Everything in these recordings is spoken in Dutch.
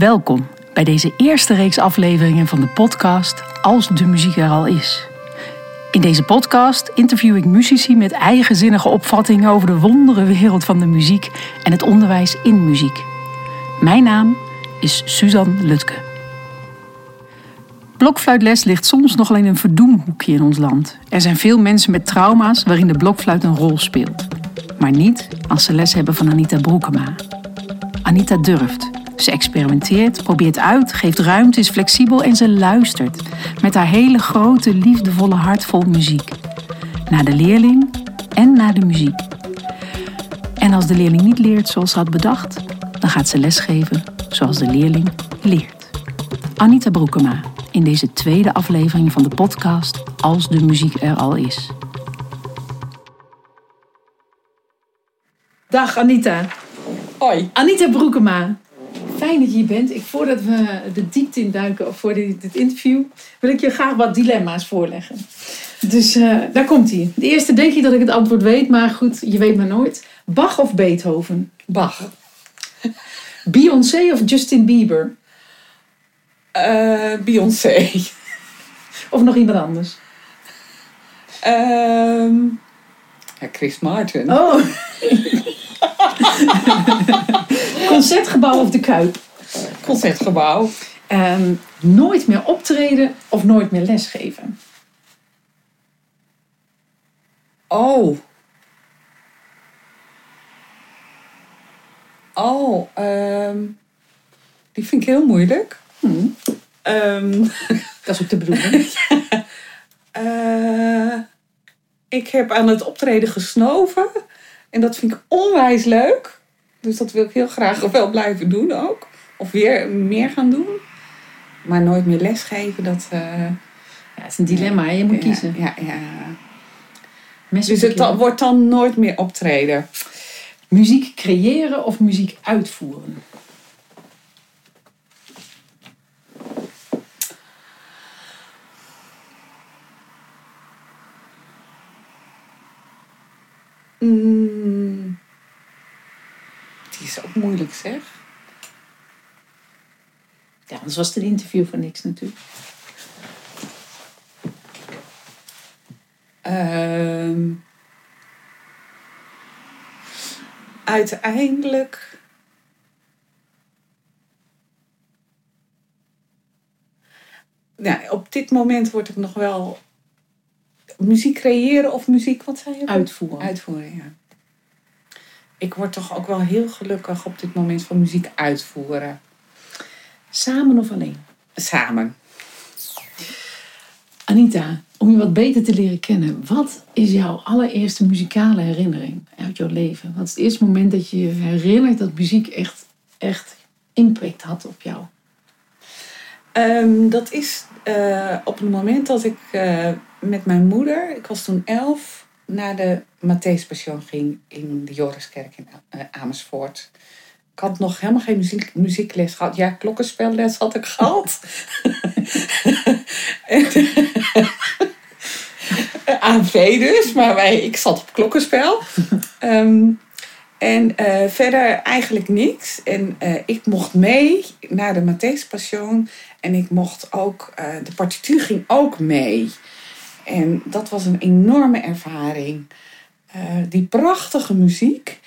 Welkom bij deze eerste reeks afleveringen van de podcast Als de muziek er al is. In deze podcast interview ik muzici met eigenzinnige opvattingen over de wondere wereld van de muziek en het onderwijs in muziek. Mijn naam is Suzanne Lutke. Blokfluitles ligt soms nogal in een verdoemhoekje in ons land. Er zijn veel mensen met trauma's waarin de blokfluit een rol speelt. Maar niet als ze les hebben van Anita Broekema. Anita durft. Ze experimenteert, probeert uit, geeft ruimte, is flexibel en ze luistert. Met haar hele grote, liefdevolle hart vol muziek. Naar de leerling en naar de muziek. En als de leerling niet leert zoals ze had bedacht, dan gaat ze lesgeven zoals de leerling leert. Anita Broekema in deze tweede aflevering van de podcast Als de muziek er al is. Dag Anita. Hoi. Anita Broekema. Fijn dat je hier bent. Ik, voordat we de diepte induiken of voor dit, dit interview, wil ik je graag wat dilemma's voorleggen. Dus eh, daar komt hij. De eerste denk je dat ik het antwoord weet, maar goed, je weet maar nooit. Bach of Beethoven? Bach. Beyoncé of Justin Bieber? Eh, Beyoncé. Of nog iemand anders? Ehm, ja, Chris Martin. Oh. Concertgebouw of de Kuip? Concertgebouw. Ehm, nooit meer optreden of nooit meer lesgeven? Oh. Oh, ehm, die vind ik heel moeilijk. Hm, Ehm, dat is ook de bedoeling. eh, ik heb aan het optreden gesnoven. En dat vind ik onwijs leuk. Dus dat wil ik heel graag wel blijven doen ook. Of weer meer gaan doen. Maar nooit meer lesgeven, dat... eh, Ja, het is een dilemma, hè? je moet ja, kiezen. Ja, ja. Dus het dan- wordt dan nooit meer optreden. Muziek creëren of muziek uitvoeren? Mm. Is ook moeilijk zeg. Ja, anders was het een interview voor niks natuurlijk. Ehm, uiteindelijk. Ja, op dit moment wordt het nog wel muziek creëren of muziek, wat zei je? Uitvoeren. Uitvoeren, ja. Ik word toch ook wel heel gelukkig op dit moment van muziek uitvoeren. Samen of alleen? Samen. Anita, om je wat beter te leren kennen, wat is jouw allereerste muzikale herinnering uit jouw leven? Wat is het eerste moment dat je je herinnert dat muziek echt, echt impact had op jou? Ehm, dat is eh, op het moment dat ik eh, met mijn moeder, ik was toen elf, naar de Matthäuspassion ging in de Joriskerk in eh, Amersfoort. Ik had nog helemaal geen muziek, muziekles gehad. Ja, klokkenspelles had ik gehad. AV dus, maar wij, ik zat op klokkenspel. Ehm, en eh, verder eigenlijk niks. En eh, ik mocht mee naar de Matthäus Passion. En ik mocht ook, de partituur ging ook mee. En dat was een enorme ervaring. Eh, die prachtige muziek.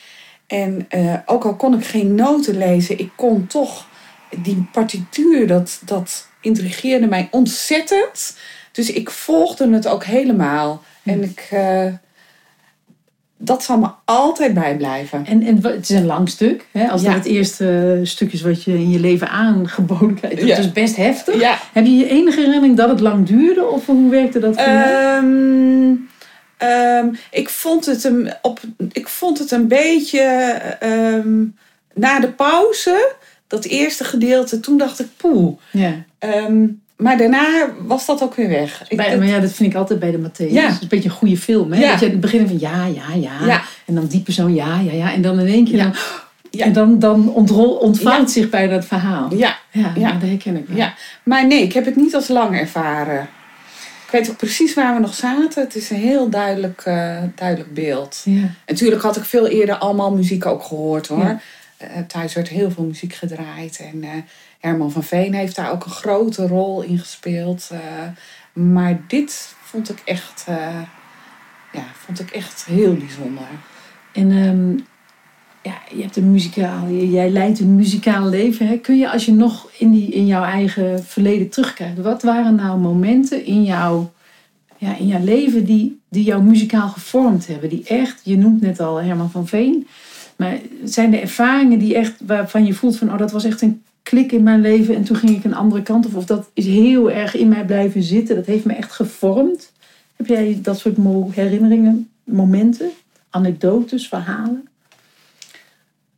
En eh, ook al kon ik geen noten lezen, ik kon toch die partituur, dat, dat intrigeerde mij ontzettend. Dus ik volgde het ook helemaal. En ik, eh, dat zal me altijd bijblijven. En, en het is een lang stuk. Hè? Als Ja. dat het eerste stuk is wat je in je leven aangeboden krijgt. Dat Ja. is best heftig. Ja, Heb je je enige herinnering dat het lang duurde? Of hoe werkte dat voor jou? Ehm, ehm, ik, vond het een, op, ik vond het een beetje ehm, na de pauze, dat eerste gedeelte, toen dacht ik poeh. Ja. Maar daarna was dat ook weer weg. Ik, Bij, dat- maar ja, dat vind ik altijd bij de Matthäus. Ja. Het is een beetje een goede film. Hè? Ja. Dat je het begin van ja, ja, ja, Ja. En dan die persoon ja, ja, ja. En dan in één keer dan, Ja. En dan, dan ontrol, ontvouwt zich bij dat verhaal. ja, Ja, Ja. dat herken ik wel. ja, maar nee, ik heb het niet als lang ervaren. Ik weet ook precies waar we nog zaten. Het is een heel duidelijk, eh, duidelijk beeld. Ja. Natuurlijk had ik veel eerder allemaal muziek ook gehoord hoor. Ja. thuis werd heel veel muziek gedraaid. En Herman van Veen heeft daar ook een grote rol in gespeeld. maar dit vond ik echt, ja, vond ik echt heel bijzonder. En ehm, ja, je hebt een muzikaal, jij leidt een muzikaal leven. Hè? Kun je als je nog in, die, in jouw eigen verleden terugkijkt, wat waren nou momenten in jouw, ja, in jouw leven die, die jou muzikaal gevormd hebben? Die echt, je noemt net al Herman van Veen, maar zijn er ervaringen die echt, waarvan je voelt van, oh dat was echt een klik in mijn leven en toen ging ik een andere kant op. Of dat is heel erg in mij blijven zitten, dat heeft me echt gevormd. Heb jij dat soort herinneringen, momenten, anekdotes, verhalen?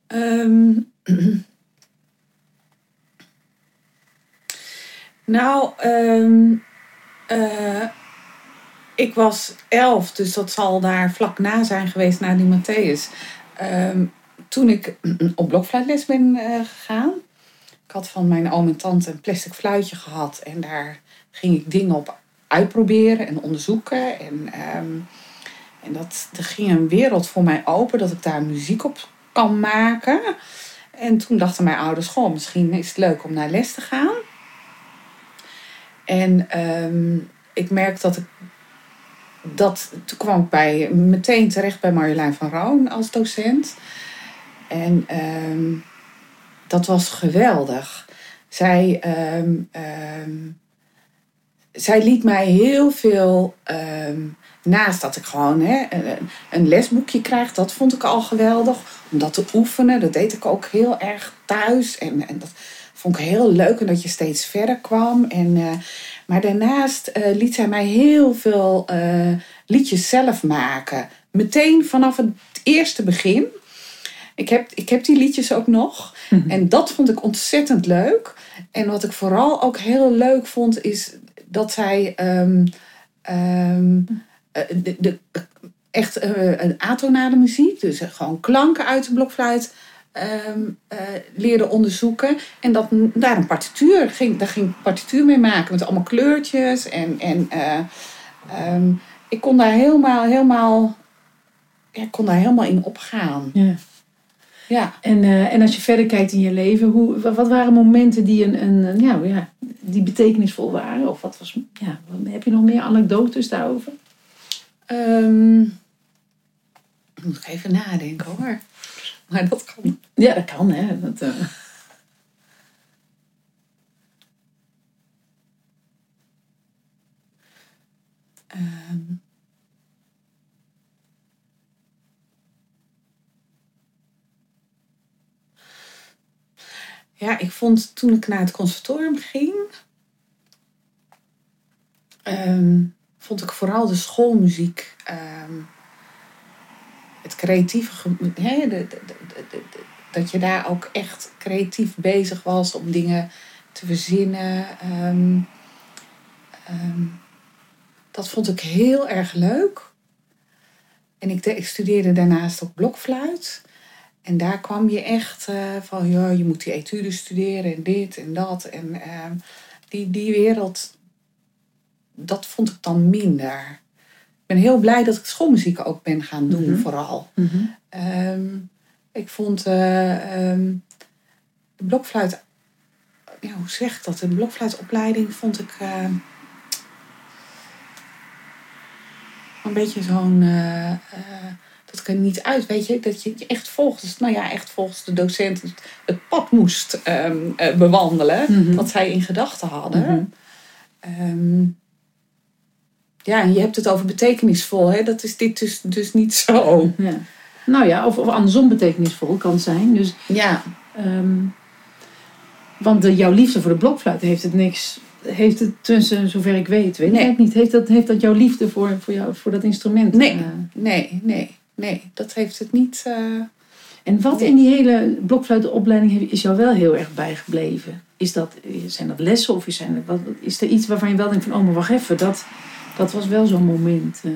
Um, nou, um, uh, ik was elf, dus dat zal daar vlak na zijn geweest, na die Matthäus. Um, toen ik op blokfluitles ben uh, gegaan. Had van mijn oom en tante een plastic fluitje gehad. En daar ging ik dingen op uitproberen en onderzoeken. En, en dat, er ging een wereld voor mij open dat ik daar muziek op kan maken. En toen dachten mijn ouders, goh, misschien is het leuk om naar les te gaan. En ehm, ik merk dat ik dat, toen kwam ik bij, meteen terecht bij Marjolein van Roon als docent. En ehm, dat was geweldig. Zij, ehm, zij liet mij heel veel Naast dat ik gewoon hè, een lesboekje krijg, dat vond ik al geweldig. Om dat te oefenen, dat deed ik ook heel erg thuis. En, en dat vond ik heel leuk en dat je steeds verder kwam. En, uh, maar daarnaast uh, liet zij mij heel veel uh, liedjes zelf maken. Meteen vanaf het eerste begin. Ik heb, ik heb die liedjes ook nog. Mhm. En dat vond ik ontzettend leuk. En wat ik vooral ook heel leuk vond, is dat zij. Um, um, eh, de, de, echt uh, een atonale muziek, dus gewoon klanken uit de blokfluit um, uh, leerde onderzoeken. En dat, daar een partituur, ging, daar ging partituur mee maken met allemaal kleurtjes. En, en um, ik kon daar helemaal, helemaal, ja, ik kon daar helemaal in opgaan. Ja. Ja. En, uh, en als je verder kijkt in je leven, hoe, wat waren momenten die, een, een, ja, ja, die betekenisvol waren? Of wat was, ja, heb je nog meer anekdotes daarover? Um, moet ik even nadenken hoor. Maar dat kan. Ja, dat kan hè. Dat, uh... um. Ik vond toen ik naar het conservatorium ging. Um, vond ik vooral de schoolmuziek. Ehm, het creatieve. He, de, dat je daar ook echt creatief bezig was om dingen te verzinnen. Ehm, ehm, dat vond ik heel erg leuk. En ik, ik, studeerde daarnaast ook blokfluit. En daar kwam je echt uh, van, ja, je moet die etude studeren en dit en dat. En die, die wereld, dat vond ik dan minder. Ik ben heel blij dat ik schoolmuziek ook ben gaan doen, mhm. vooral. Mhm. Ehm, ik vond uh, um, de blokfluit, ja, hoe zeg ik dat? De blokfluitopleiding vond ik een beetje zo'n. Dat er niet uit, weet je, dat je echt volgens, nou ja, echt volgens de docent het, pad moest um, bewandelen, mm wat zij in gedachten hadden. Mm ja, en je hebt het over betekenisvol. Hè? Dat is dit dus, dus niet zo. Ja. Nou ja, of, of andersom betekenisvol kan zijn. Dus, ja. Um, want de, jouw liefde voor de blokfluit heeft het niks... Heeft het, tussen zover ik weet, weet nee. ik niet. Heeft dat, heeft dat jouw liefde voor, voor, jou, voor dat instrument? Nee, uh, nee, nee, nee. Dat heeft het niet... Uh, en wat in die hele blokfluitenopleiding is jou wel heel erg bijgebleven? Is dat, zijn dat lessen of is, zijn wat, is er iets waarvan je wel denkt van... Oh, maar wacht even, dat dat was wel zo'n moment. Uh.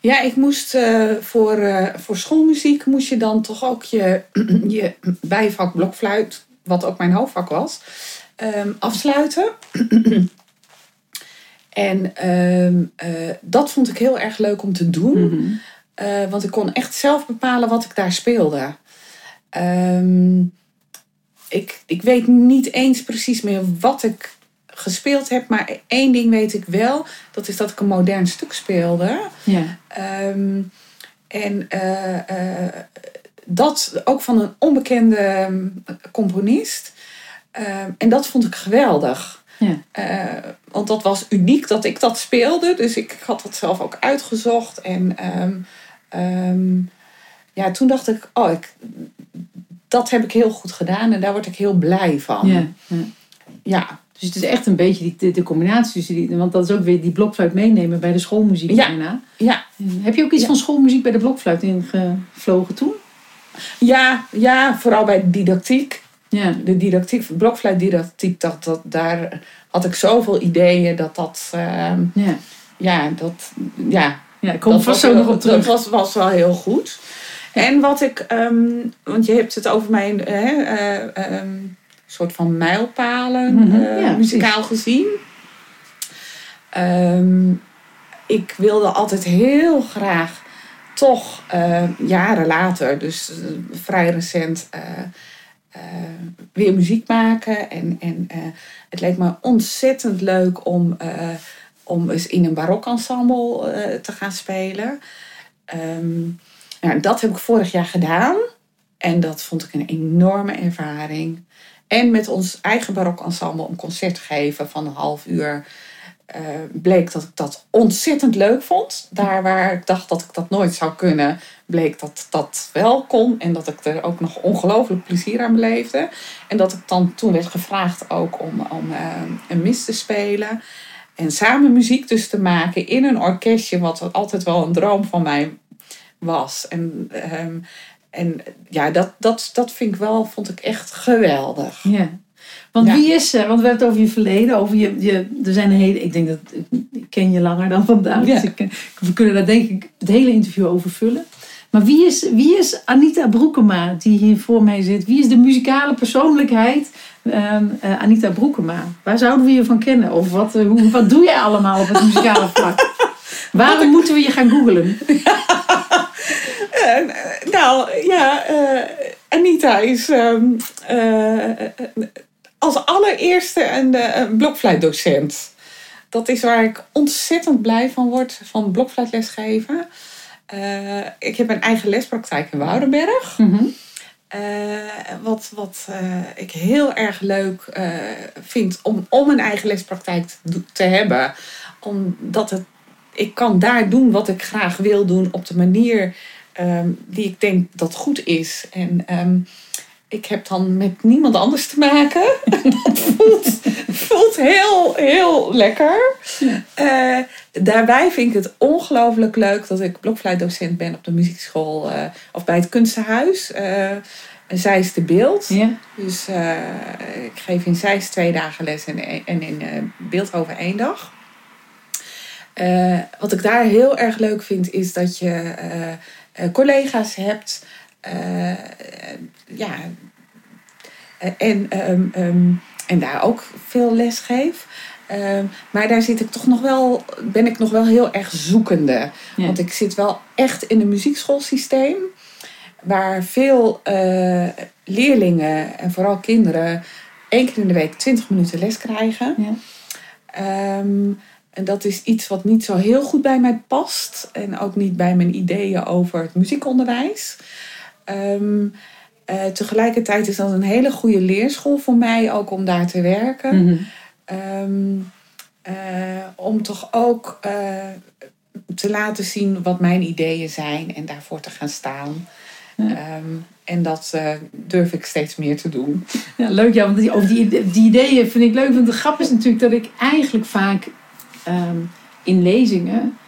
Ja, ik moest uh, voor, uh, voor schoolmuziek moest je dan toch ook je, je bijvak blokfluit, wat ook mijn hoofdvak was, um, afsluiten. En ehm, eh, dat vond ik heel erg leuk om te doen. Mhm. Eh, want ik kon echt zelf bepalen wat ik daar speelde. Ehm, ik, ik weet niet eens precies meer wat ik gespeeld heb. Maar één ding weet ik wel. Dat is dat ik een modern stuk speelde. Ja. Ehm, en eh, dat ook van een onbekende componist. En dat vond ik geweldig. Ja. Eh, want dat was uniek dat ik dat speelde. Dus ik, ik had dat zelf ook uitgezocht. En ehm, ehm, ja, toen dacht ik, oh, ik, dat heb ik heel goed gedaan. En daar word ik heel blij van. Ja. ja. Ja, Dus het is echt een beetje die, de, de combinatie tussen die... Want dat is ook weer die blokfluit meenemen bij de schoolmuziek Ja. bijna. ja. Heb je ook iets van schoolmuziek bij de blokfluit ingevlogen toen? ja, ja vooral bij didactiek. Ja. De didactiek, blokfluitdidactiek, dat, dat, daar had ik zoveel ideeën dat dat, ehm, Ja. ja, dat, ja, Ja, ik kom dat vast was zo wel- nog op terug. Dat was, was wel heel goed. En wat ik, ehm, want je hebt het over mijn eh, eh, ehm, soort van mijlpalen, Mhm, eh, ja, muzikaal gezien. Ik wilde altijd heel graag toch eh, jaren later, dus vrij recent, weer muziek maken. En, en eh, het leek me ontzettend leuk om, eh, om eens in een barokensemble eh te gaan spelen. Ehm, nou, dat heb ik vorig jaar gedaan. En dat vond ik een enorme ervaring. En met ons eigen barokensemble een concert geven van een half uur. eh, bleek dat ik dat ontzettend leuk vond. Daar waar ik dacht dat ik dat nooit zou kunnen, bleek dat dat wel kon. En dat ik er ook nog ongelooflijk plezier aan beleefde. En dat ik dan toen werd gevraagd ook om, om eh, een mis te spelen. En samen muziek dus te maken in een orkestje, wat altijd wel een droom van mij was. En, ehm, en ja, dat, dat, dat vind ik wel, vond ik echt geweldig. Ja. Want Ja. wie is ze? Want we hebben het over je verleden. Over je, je, er zijn een hele, ik denk dat ik ken je langer dan vandaag. Ja. Dus ik, we kunnen daar denk ik het hele interview over vullen. Maar wie is, wie is Anita Broekema die hier voor mij zit? Wie is de muzikale persoonlijkheid ehm, eh, Anita Broekema? Waar zouden we je van kennen? Of wat, eh, hoe, wat doe jij allemaal op het muzikale vlak? Waarom moeten we je gaan googlen? Eh, nou, ja, Anita is ehm, eh, als allereerste een, een blokfluitdocent. Dat is waar ik ontzettend blij van word, van blokfluitlesgeven. Eh, ik heb een eigen lespraktijk in Woudenberg. Mhm. Eh, wat wat eh, ik heel erg leuk vind om, om een eigen lespraktijk te, hebben. Omdat het, ik kan daar doen wat ik graag wil doen op de manier ehm, die ik denk dat goed is. En ehm, ik heb dan met niemand anders te maken. En dat voelt, voelt heel, heel lekker. Eh, daarbij vind ik het ongelooflijk leuk dat ik blokfluitdocent ben op de muziekschool eh, of bij het kunstenhuis. Eh zij is de beeld. Ja. Dus eh, ik geef in Zeist twee dagen les en, en in Beeldhoven één dag. Wat ik daar heel erg leuk vind is dat je collega's hebt. ja, en, ehm, ehm, en daar ook veel les geef. Ehm, maar daar zit ik toch nog wel, ben ik nog wel heel erg zoekende. Ja. Want ik zit wel echt in een muziekschoolsysteem. Waar veel eh, leerlingen en vooral kinderen één keer in de week 20 minuten les krijgen. Ja. Ehm, en dat is iets wat niet zo heel goed bij mij past. En ook niet bij mijn ideeën over het muziekonderwijs. Ehm, eh, tegelijkertijd is dat een hele goede leerschool voor mij, ook om daar te werken. Mhm. Eh, om toch ook eh, te laten zien wat mijn ideeën zijn en daarvoor te gaan staan. Ja. Ehm, en dat eh, durf ik steeds meer te doen. Ja, leuk, ja, want die, over die, die ideeën vind ik leuk. Want de grap is natuurlijk dat ik eigenlijk vaak ehm, in lezingen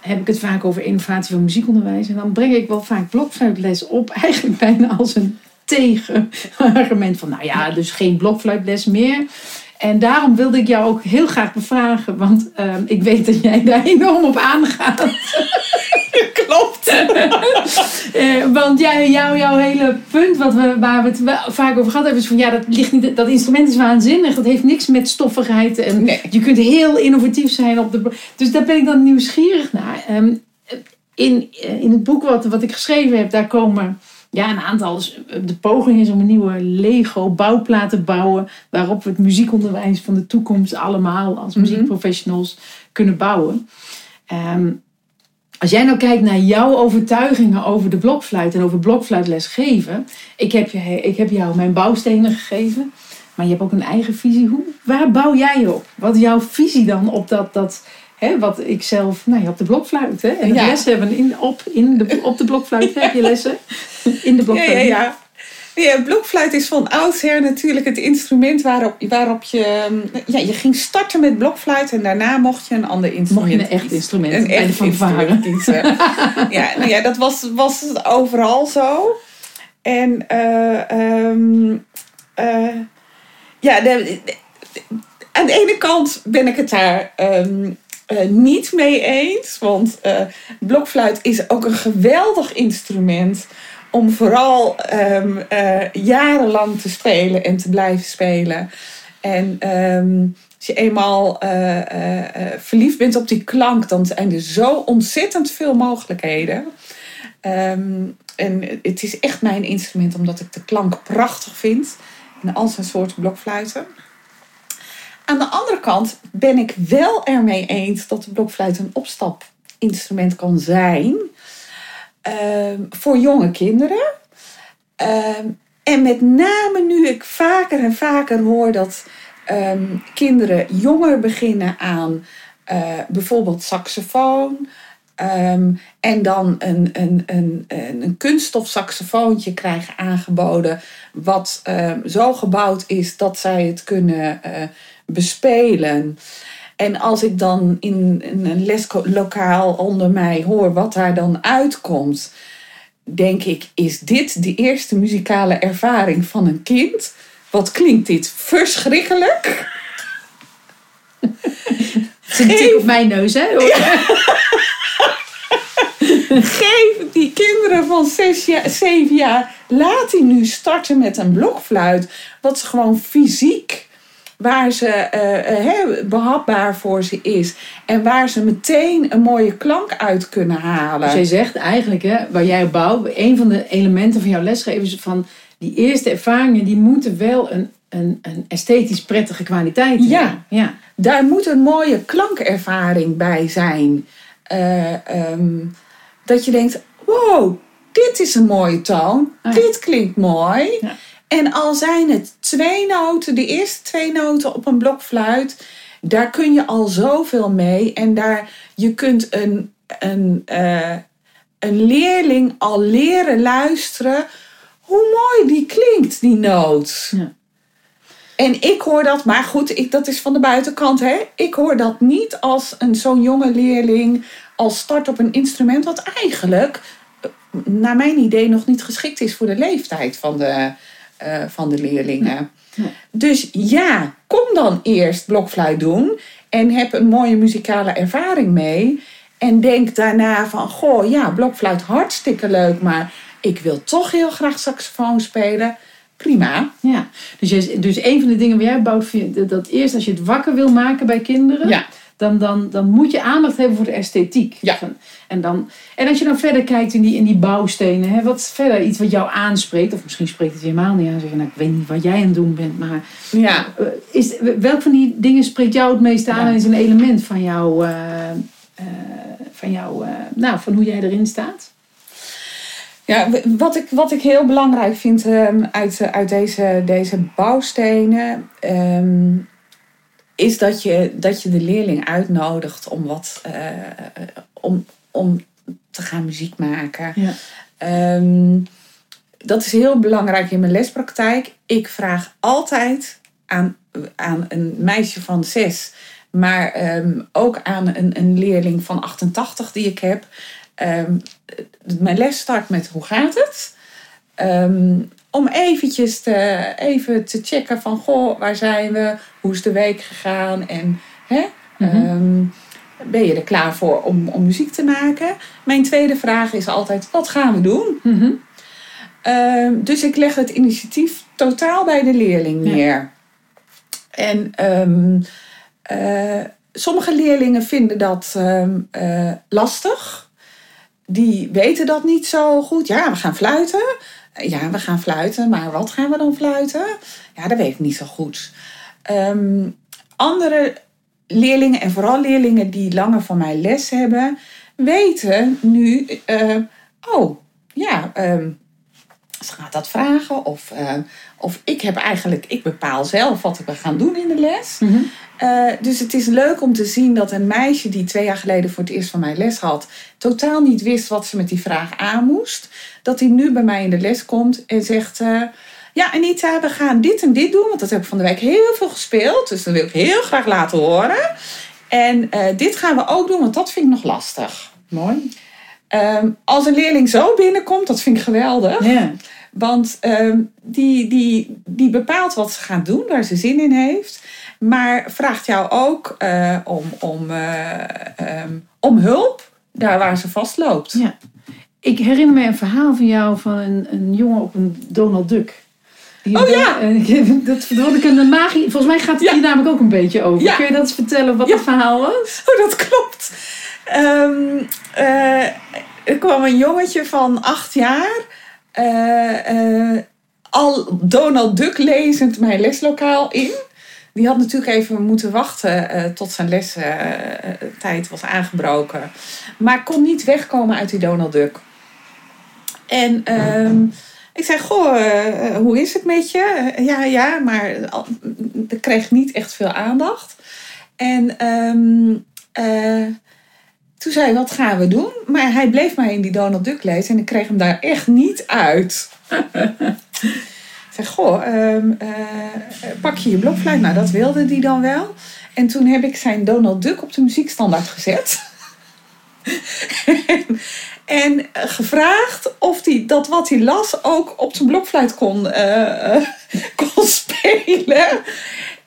heb ik het vaak over innovatie van muziekonderwijs. En dan breng ik wel vaak blokfluitles op, eigenlijk bijna als een tegenargument van, nou ja, dus geen blokfluitles meer. En daarom wilde ik jou ook heel graag bevragen, want ehm, ik weet dat jij daar enorm op aangaat. Klopt. Eh, want jij, jou, jouw hele punt wat we, waar we het vaak over gehad hebben, is van ja, dat, ligt niet, dat instrument is waanzinnig. Dat heeft niks met stoffigheid. En Nee. je kunt heel innovatief zijn op de. Dus daar ben ik dan nieuwsgierig naar. Ehm, in, eh, in het boek wat, wat ik geschreven heb, daar komen ja, een aantal. dus, eh, De poging is om een nieuwe Lego bouwplaat te bouwen. Waarop we het muziekonderwijs van de toekomst allemaal als muziekprofessionals kunnen bouwen. Ehm, als jij nou kijkt naar jouw overtuigingen over de blokfluit en over blokfluitles geven. Ik heb, je, ik heb jou mijn bouwstenen gegeven. Maar je hebt ook een eigen visie. Hoe, waar bouw jij op? Wat is jouw visie dan op dat, dat hè, wat ik zelf, nou ja, op de blokfluit. Hè? En het Ja. les hebben in, op, in de, op de blokfluit. heb je lessen? In de blokfluit. ja, ja. Ja, blokfluit is van oudsher natuurlijk het instrument waarop, waarop je... ehm, Ja, je ging starten met blokfluit en daarna mocht je een ander Mocht instrument je een echt instrument Een echt instrument kiezen. ja, nou ja, dat was, was overal zo. En eh, ehm, eh, ja, de- de- aan de ene kant ben ik het daar ehm, eh, niet mee eens. Want blokfluit is ook een geweldig instrument om vooral ehm, eh, jarenlang te spelen en te blijven spelen. En ehm, als je eenmaal eh, eh, verliefd bent op die klank, dan zijn er zo ontzettend veel mogelijkheden. Ehm, en het is echt mijn instrument omdat ik de klank prachtig vind. En al zijn soorten blokfluiten. Aan de andere kant ben ik wel ermee eens dat de blokfluit een opstapinstrument kan zijn. Ehm, voor jonge kinderen. Ehm, en met name nu ik vaker en vaker hoor dat ehm, kinderen jonger beginnen aan eh, bijvoorbeeld saxofoon. en dan een, een, een, een, kunststof saxofoontje krijgen aangeboden. Wat zo gebouwd is dat zij het kunnen eh, bespelen. En als ik dan in, in een leslokaal onder mij hoor wat daar dan uitkomt, denk ik: is dit de eerste muzikale ervaring van een kind? Wat klinkt dit verschrikkelijk? Het is een tik op mijn neus, hè? Geef die kinderen van zes jaar, zeven jaar, laat die nu starten met een blokfluit. Wat ze gewoon fysiek, waar ze eh, eh, behapbaar voor ze is. En waar ze meteen een mooie klank uit kunnen halen. Dus jij zegt eigenlijk, hè, waar jij op bouwt, een van de elementen van jouw lesgeven is van die eerste ervaringen, die moeten wel een, een, een esthetisch prettige kwaliteit Ja. hebben. Ja. Daar moet een mooie klankervaring bij zijn. Eh, ehm, dat je denkt, wow, dit is een mooie toon. Ah, ja. Dit klinkt mooi. Ja. En al zijn het twee noten, de eerste twee noten op een blokfluit, daar kun je al zoveel mee. En daar, je kunt een, een, eh, een leerling al leren luisteren hoe mooi die klinkt, die noot. Ja. En ik hoor dat, maar goed, ik, dat is van de buitenkant. Hè? Ik hoor dat niet als een zo'n jonge leerling als start op een instrument wat eigenlijk, eh, naar mijn idee, nog niet geschikt is voor de leeftijd van de, eh, van de leerlingen. Ja. Dus ja, kom dan eerst blokfluit doen en heb een mooie muzikale ervaring mee. En denk daarna van, goh, ja, blokfluit hartstikke leuk, maar ik wil toch heel graag saxofoon spelen. Prima. Ja. Dus, jij, dus een van de dingen waar jij bouwt, je dat eerst als je het wakker wil maken bij kinderen, Ja. Dan, dan, dan moet je aandacht hebben voor de esthetiek. Ja. En, dan, en als je dan verder kijkt in die, in die bouwstenen, hè, wat verder iets wat jou aanspreekt, of misschien spreekt het je helemaal niet aan, zeg je, nou, ik weet niet wat jij aan het doen bent, maar Ja. eh, is, welk van die dingen spreekt jou het meest aan Ja. en is een element van jou, eh, eh, van, jou eh, nou, van hoe jij erin staat? Ja, wat ik, wat ik heel belangrijk vind ehm, uit, eh, uit deze, deze bouwstenen. ehm, is dat je, dat je de leerling uitnodigt om, wat, eh, om, om te gaan muziek maken. Ja. Ehm, dat is heel belangrijk in mijn lespraktijk. Ik vraag altijd aan, aan een meisje van zes, maar ehm, ook aan een, een leerling van 88 die ik heb. Ehm, mijn les start met hoe gaat het? Om eventjes te, even te checken van, goh, waar zijn we? Hoe is de week gegaan? En hè, Mhm. ehm, ben je er klaar voor om, om muziek te maken? Mijn tweede vraag is altijd, wat gaan we doen? Mhm. Ehm, dus ik leg het initiatief totaal bij de leerling neer. En ehm, eh, sommige leerlingen vinden dat eh, lastig. Die weten dat niet zo goed. Ja, we gaan fluiten. Ja, we gaan fluiten, maar wat gaan we dan fluiten? Ja, dat weet ik niet zo goed. Ehm, andere leerlingen, en vooral leerlingen die langer van mij les hebben, weten nu: eh, oh ja, ehm, ze gaat dat vragen. Of, eh, of ik heb eigenlijk, ik bepaal zelf wat we gaan doen in de les. Mhm. Eh, dus het is leuk om te zien dat een meisje die twee jaar geleden voor het eerst van mij les had, totaal niet wist wat ze met die vraag aan moest, dat hij nu bij mij in de les komt en zegt: Ja, Anita, we gaan dit en dit doen, want dat heb ik van de week heel veel gespeeld, dus dat wil ik heel graag laten horen. En eh, dit gaan we ook doen, want dat vind ik nog lastig. Mooi. Ehm, als een leerling zo binnenkomt, dat vind ik geweldig. Ja. Want ehm, die, die, die bepaalt wat ze gaat doen, waar ze zin in heeft. Maar vraagt jou ook eh, om, om, eh, ehm, om hulp daar waar ze vastloopt. Ja. Ik herinner me een verhaal van jou van een, een jongen op een Donald Duck. Oh ja! Eh, Dat vond ik een magie. Volgens mij gaat het hier namelijk ook een beetje over. Ja. Kun je dat eens vertellen wat het verhaal was? Oh, dat klopt. Ehm, eh, er kwam een jongetje van acht jaar. eh, al Donald Duck lezend mijn leslokaal in. Die had natuurlijk even moeten wachten tot zijn lestijd was aangebroken. Maar kon niet wegkomen uit die Donald Duck. En ehm, ik zei, goh, eh, hoe is het met je? Eh, ja, ja, maar dat kreeg niet echt veel aandacht. En ehm, eh, toen zei hij, wat gaan we doen? Maar hij bleef maar in die Donald Duck lezen en ik kreeg hem daar echt niet uit. ik zei, goh, ehm, eh, pak je je blokfluit? Nou, dat wilde hij dan wel. En toen heb ik zijn Donald Duck op de muziekstandaard gezet. en eh, gevraagd of hij dat wat hij las ook op zijn blokfluit kon, eh, eh, kon spelen.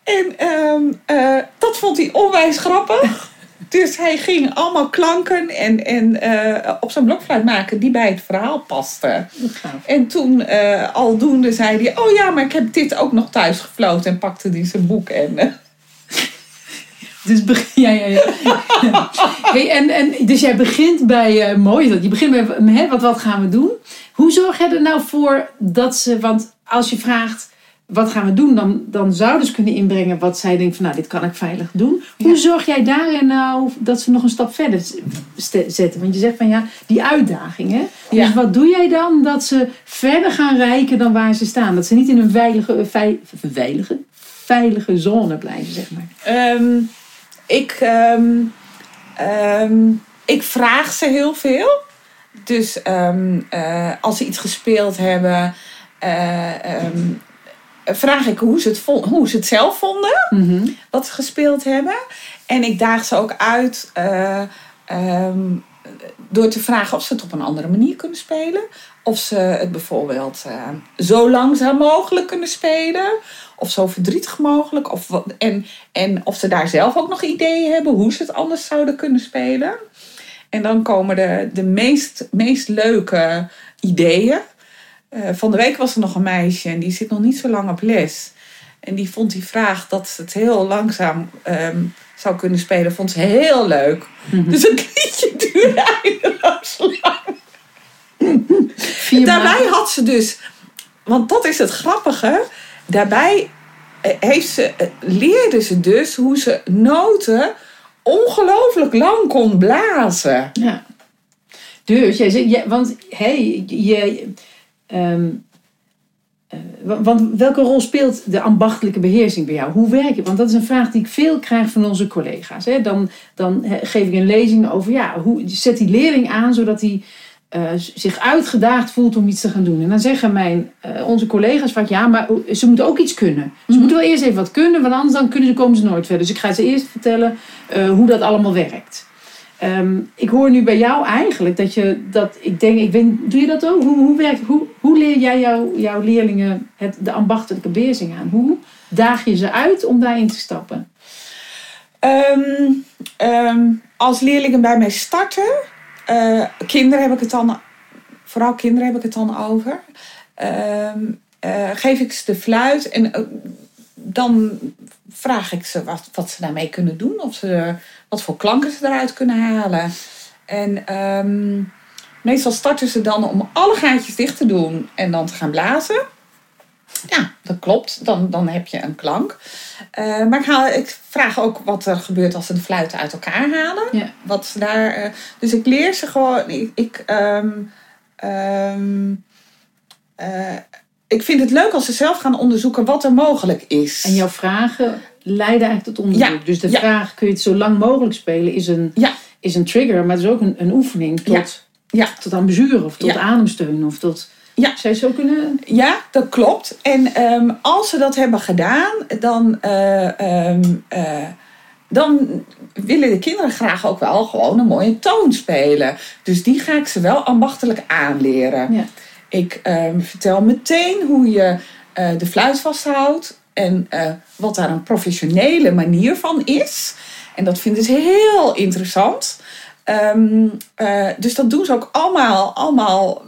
En ehm, eh, dat vond hij onwijs grappig. Dus hij ging allemaal klanken en, en op zijn blokfluit maken die bij het verhaal pasten. En toen eh, aldoende zei hij: Oh ja, maar ik heb dit ook nog thuis gefloten. En pakte hij zijn boek. En, Dus, ja, ja, ja. hey, en, en, dus jij begint bij, eh, mooi dat, je begint bij hè, wat, wat gaan we doen. Hoe zorg je er nou voor dat ze, want als je vraagt wat gaan we doen, dan, dan zouden ze kunnen inbrengen wat zij denkt van nou dit kan ik veilig doen. Hoe Ja. zorg jij daarin nou dat ze nog een stap verder zetten? Want je zegt van ja, die uitdaging hè. Ja. Dus wat doe jij dan dat ze verder gaan reiken dan waar ze staan? Dat ze niet in een veilige, vei- veilige, veilige zone blijven zeg maar. Ehm, ik, ehm, ehm, ik vraag ze heel veel. Dus ehm, eh, als ze iets gespeeld hebben, eh, vraag ik hoe ze, het hoe ze het zelf vonden, Mhm. wat ze gespeeld hebben. En ik daag ze ook uit eh, door te vragen of ze het op een andere manier kunnen spelen. Of ze het bijvoorbeeld eh, zo langzaam mogelijk kunnen spelen. Of zo verdrietig mogelijk. Of wat, en, en of ze daar zelf ook nog ideeën hebben hoe ze het anders zouden kunnen spelen. En dan komen de, de meest, meest leuke ideeën. Eh, van de week was er nog een meisje en die zit nog niet zo lang op les. En die vond die vraag dat ze het heel langzaam ehm, zou kunnen spelen, vond ze heel leuk. Dus het liedje duurde eindeloos lang. Vier Daarbij maanden. had ze dus, want dat is het grappige, daarbij eh, heeft ze, eh, leerde ze dus hoe ze noten ongelooflijk lang kon blazen. Ja. Dus, jij zegt, ja, want hey, je, ehm, eh, wa- want welke rol speelt de ambachtelijke beheersing bij jou? Hoe werk je? Want dat is een vraag die ik veel krijg van onze collega's. Hè? Dan, dan geef ik een lezing over, ja, hoe zet die leerling aan zodat hij eh, zich uitgedaagd voelt om iets te gaan doen. En dan zeggen mijn, eh, onze collega's vaak, ja, maar ze moeten ook iets kunnen. Ze moeten wel eerst even wat kunnen, want anders dan kunnen ze, komen ze nooit verder. Dus ik ga ze eerst vertellen eh, hoe dat allemaal werkt. Ehm, ik hoor nu bij jou eigenlijk dat je dat. Ik denk, ik weet, doe je dat ook? Hoe, hoe, werkt, hoe, hoe leer jij jou, jouw leerlingen het, de ambachtelijke beheersing aan? Hoe daag je ze uit om daarin te stappen? Ehm, ehm, als leerlingen bij mij starten, eh, kinderen heb ik het dan, vooral kinderen heb ik het dan over, ehm, eh, geef ik ze de fluit en eh, dan vraag ik ze wat, wat ze daarmee kunnen doen, of ze, wat voor klanken ze eruit kunnen halen. En ehm, meestal starten ze dan om alle gaatjes dicht te doen en dan te gaan blazen. Ja, dat klopt. Dan, dan heb je een klank. Eh, maar ik, haal, ik vraag ook wat er gebeurt als ze de fluiten uit elkaar halen. Ja. Wat ze daar, eh, dus ik leer ze gewoon. Ik, ik, ehm, ehm, eh, ik vind het leuk als ze zelf gaan onderzoeken wat er mogelijk is. En jouw vragen leiden eigenlijk tot onderzoek. Ja, Dus de ja. vraag, kun je het zo lang mogelijk spelen, is een, is een trigger. Maar het is ook een, een oefening tot, Ja. tot aan bezuren of tot ademsteun. Of tot, Ja. Zou je het zo kunnen... Ja, dat klopt. En ehm, als ze dat hebben gedaan, dan, eh, ehm, eh, dan willen de kinderen graag ook wel gewoon een mooie toon spelen. Dus die ga ik ze wel ambachtelijk aanleren. Ja. Ik ehm, vertel meteen hoe je eh, de fluit vasthoudt en wat daar een professionele manier van is. En dat vinden ze heel interessant. Ehm, eh, dus dat doen ze ook allemaal, allemaal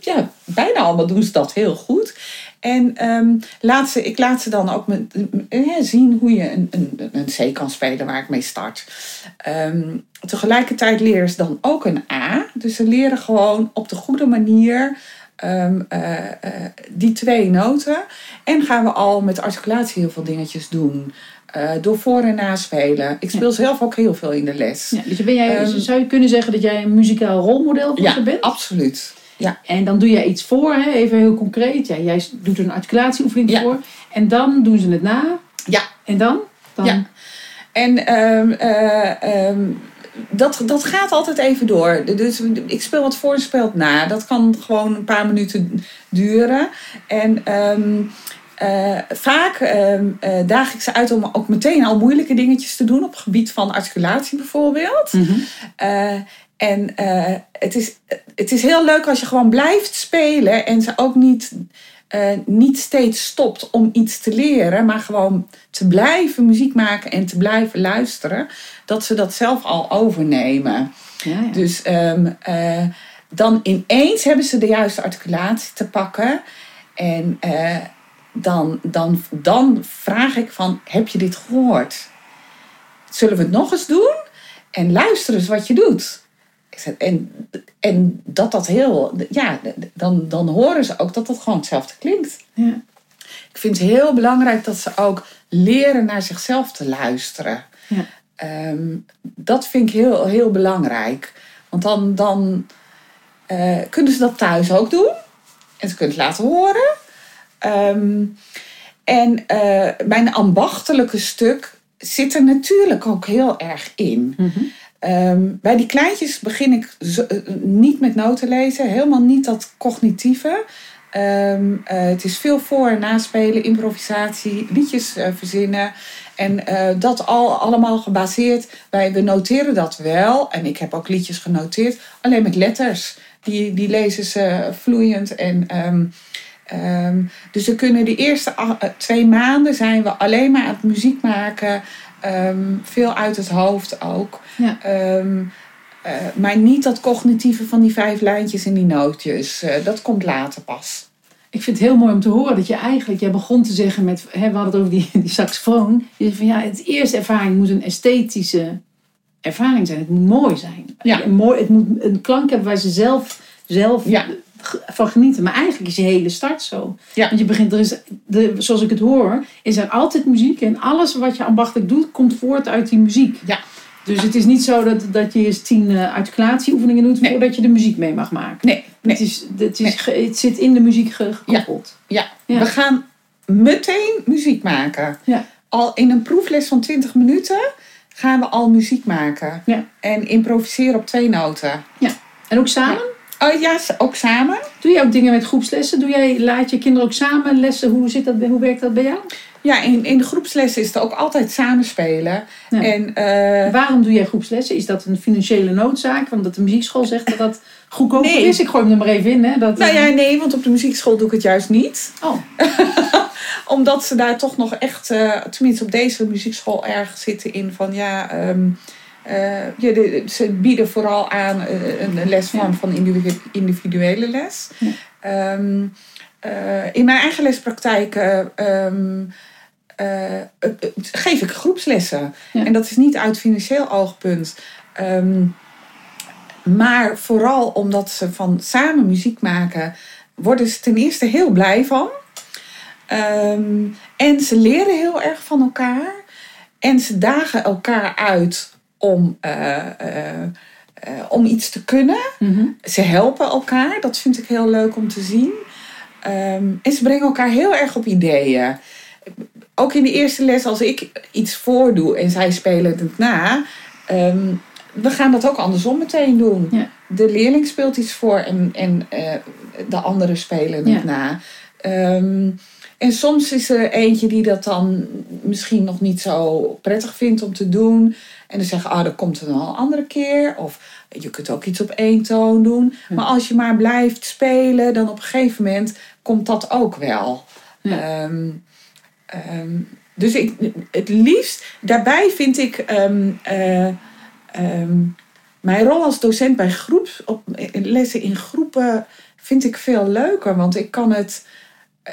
ja, bijna allemaal doen ze dat heel goed. En ehm, laat ze, ik laat ze dan ook met, eh, zien hoe je een, een, een C kan spelen waar ik mee start. Ehm, tegelijkertijd leren ze dan ook een A. Dus ze leren gewoon op de goede manier eh, die twee noten. En gaan we al met articulatie heel veel dingetjes doen. Eh, door voor- en naspelen. Ik speel zelf ook heel veel in de les. Ja, dus ben jij, Ehm, zou je kunnen zeggen dat jij een muzikaal rolmodel voor Ja, ze bent? absoluut. Ja. En dan doe jij iets voor, hè? even heel concreet. Ja, jij doet er een articulatieoefening Ja. voor. En dan doen ze het na. Ja. En dan? dan Ja. En ehm, eh, ehm, dat, dat gaat altijd even door. Dus ik speel wat voor en speel het na. Dat kan gewoon een paar minuten duren. En eh, vaak ehm, eh, daag ik ze uit om ook meteen al moeilijke dingetjes te doen. Op het gebied van articulatie bijvoorbeeld. Mhm. Eh, en het, is, het is heel leuk als je gewoon blijft spelen en ze ook niet, niet steeds stopt om iets te leren, maar gewoon te blijven muziek maken en te blijven luisteren, dat ze dat zelf al overnemen. Ja, ja. Dus ehm, eh, dan ineens hebben ze de juiste articulatie te pakken. En dan, dan, dan vraag ik van, heb je dit gehoord? Zullen we het nog eens doen? En luister eens wat je doet. En, en dat dat heel, ja, dan, dan horen ze ook dat dat gewoon hetzelfde klinkt. ja. Ik vind het heel belangrijk dat ze ook leren naar zichzelf te luisteren. Ja. Ehm, dat vind ik heel, heel belangrijk. Want dan, dan eh, kunnen ze dat thuis ook doen. En ze kunnen het laten horen. Ehm, en eh, mijn ambachtelijke stuk zit er natuurlijk ook heel erg in. Mhm. Ehm, bij die kleintjes begin ik zo- eh, niet met noten lezen. Helemaal niet dat cognitieve. Ehm, eh, het is veel voor- en naspelen, improvisatie, liedjes verzinnen. En dat al allemaal gebaseerd bij, we noteren dat wel. En ik heb ook liedjes genoteerd, alleen met letters. Die, die lezen ze vloeiend. En, ehm, dus we kunnen de eerste eh, twee maanden zijn we alleen maar aan het muziek maken. Ehm, veel uit het hoofd ook. Ja. Ehm, eh, maar niet dat cognitieve van die vijf lijntjes en die nootjes. Eh, dat komt later pas. Ik vind het heel mooi om te horen dat je eigenlijk, jij begon te zeggen met, hè, we hadden het over die, die saxofoon. Je zei van ja, het eerste ervaring moet een esthetische ervaring zijn. Het moet mooi zijn. Ja. Mooi, het moet een klank hebben waar ze zelf, zelf Ja. Van genieten. Maar eigenlijk is je hele start zo. Ja. Want je begint, er is, de, zoals ik het hoor, is er altijd muziek. En alles wat je ambachtelijk doet, komt voort uit die muziek. Ja. Dus het is niet zo dat, dat je eerst tien uh, articulatieoefeningen doet Nee. voordat je de muziek mee mag maken. Nee, nee. Het, is, het, is, het zit in de muziek ge- gekoppeld. Ja, Ja. we gaan meteen muziek maken. Ja. Al in een proefles van 20 minuten gaan we al muziek maken. Ja. En improviseren op twee noten. En ook samen? Oh ja, ook samen. Doe jij ook dingen met groepslessen? Doe jij, laat je kinderen ook samen lessen? Hoe, zit dat, hoe werkt dat bij jou? Ja, in, in de groepslessen is het ook altijd samenspelen. Ja. En eh, Waarom doe jij groepslessen? Is dat een financiële noodzaak? Omdat de muziekschool zegt dat dat goedkoper Nee. is? Ik gooi hem er maar even in. Hè? Dat, nou eh, ja, nee, want op de muziekschool doe ik het juist niet. Oh, Omdat ze daar toch nog echt, eh, tenminste op deze muziekschool, erg zitten in van ja. ehm, eh, ja de, ze bieden vooral aan eh, een lesvorm Ja. van individu- individuele les. Ja. Ehm, eh, in mijn eigen lespraktijk eh, ehm, eh, eh, eh, geef ik groepslessen. Ja. En dat is niet uit financieel oogpunt. Ehm, maar vooral omdat ze van samen muziek maken, worden ze ten eerste heel blij van. En ze leren heel erg van elkaar. En ze dagen elkaar uit om, eh, eh, eh, om iets te kunnen. mhm. Ze helpen elkaar, dat vind ik heel leuk om te zien. Ehm, en ze brengen elkaar heel erg op ideeën. Ook in de eerste les, als ik iets voordoe en zij spelen het na, ehm, we gaan dat ook andersom meteen doen. Ja. De leerling speelt iets voor en, en de anderen spelen het Ja. na. Ehm, en soms is er eentje die dat dan misschien nog niet zo prettig vindt om te doen. En dan zeggen, ah, dat komt er nog een andere keer. Of je kunt ook iets op één toon doen. Ja. Maar als je maar blijft spelen, dan op een gegeven moment komt dat ook wel. Ja. Ehm, ehm, dus ik, het liefst, daarbij vind ik ehm, eh, mijn rol als docent bij groeps, op, lessen in groepen, vind ik veel leuker. Want ik kan het,